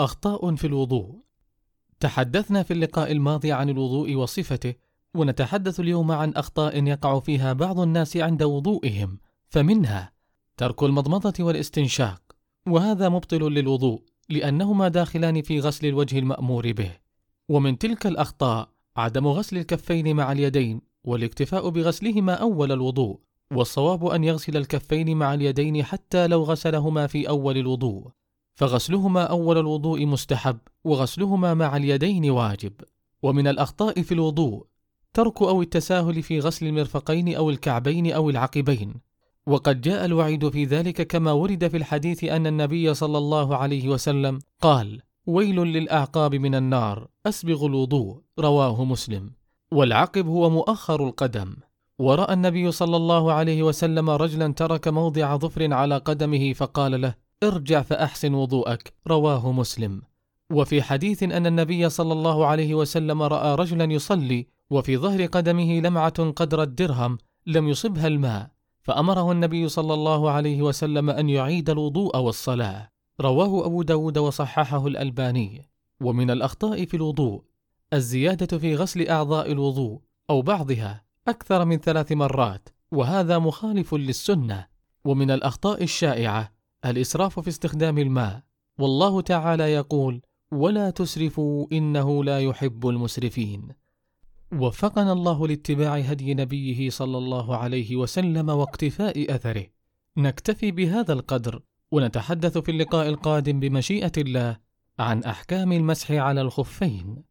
أخطاء في الوضوء. تحدثنا في اللقاء الماضي عن الوضوء وصفته ونتحدث اليوم عن أخطاء يقع فيها بعض الناس عند وضوئهم فمنها ترك المضمضة والاستنشاق وهذا مبطل للوضوء لأنهما داخلان في غسل الوجه المأمور به. ومن تلك الأخطاء عدم غسل الكفين مع اليدين والاكتفاء بغسلهما أول الوضوء والصواب أن يغسل الكفين مع اليدين حتى لو غسلهما في أول الوضوء. فغسلهما أول الوضوء مستحب وغسلهما مع اليدين واجب. ومن الأخطاء في الوضوء ترك أو التساهل في غسل المرفقين أو الكعبين أو العقبين. وقد جاء الوعيد في ذلك كما ورد في الحديث أن النبي صلى الله عليه وسلم قال ويل للأعقاب من النار أسبغ الوضوء. رواه مسلم. والعقب هو مؤخر القدم. ورأى النبي صلى الله عليه وسلم رجلا ترك موضع ظفر على قدمه فقال له ارجع فأحسن وضوءك رواه مسلم. وفي حديث أن النبي صلى الله عليه وسلم رأى رجلا يصلي وفي ظهر قدمه لمعة قدر الدرهم لم يصبها الماء فأمره النبي صلى الله عليه وسلم أن يعيد الوضوء والصلاة. رواه أبو داود وصححه الألباني. ومن الأخطاء في الوضوء الزيادة في غسل أعضاء الوضوء أو بعضها أكثر من ثلاث مرات وهذا مخالف للسنة. ومن الأخطاء الشائعة الإسراف في استخدام الماء. والله تعالى يقول ولا تسرفوا إنه لا يحب المسرفين. وفقنا الله لاتباع هدي نبيه صلى الله عليه وسلم واقتفاء أثره. نكتفي بهذا القدر ونتحدث في اللقاء القادم بمشيئة الله عن أحكام المسح على الخفين.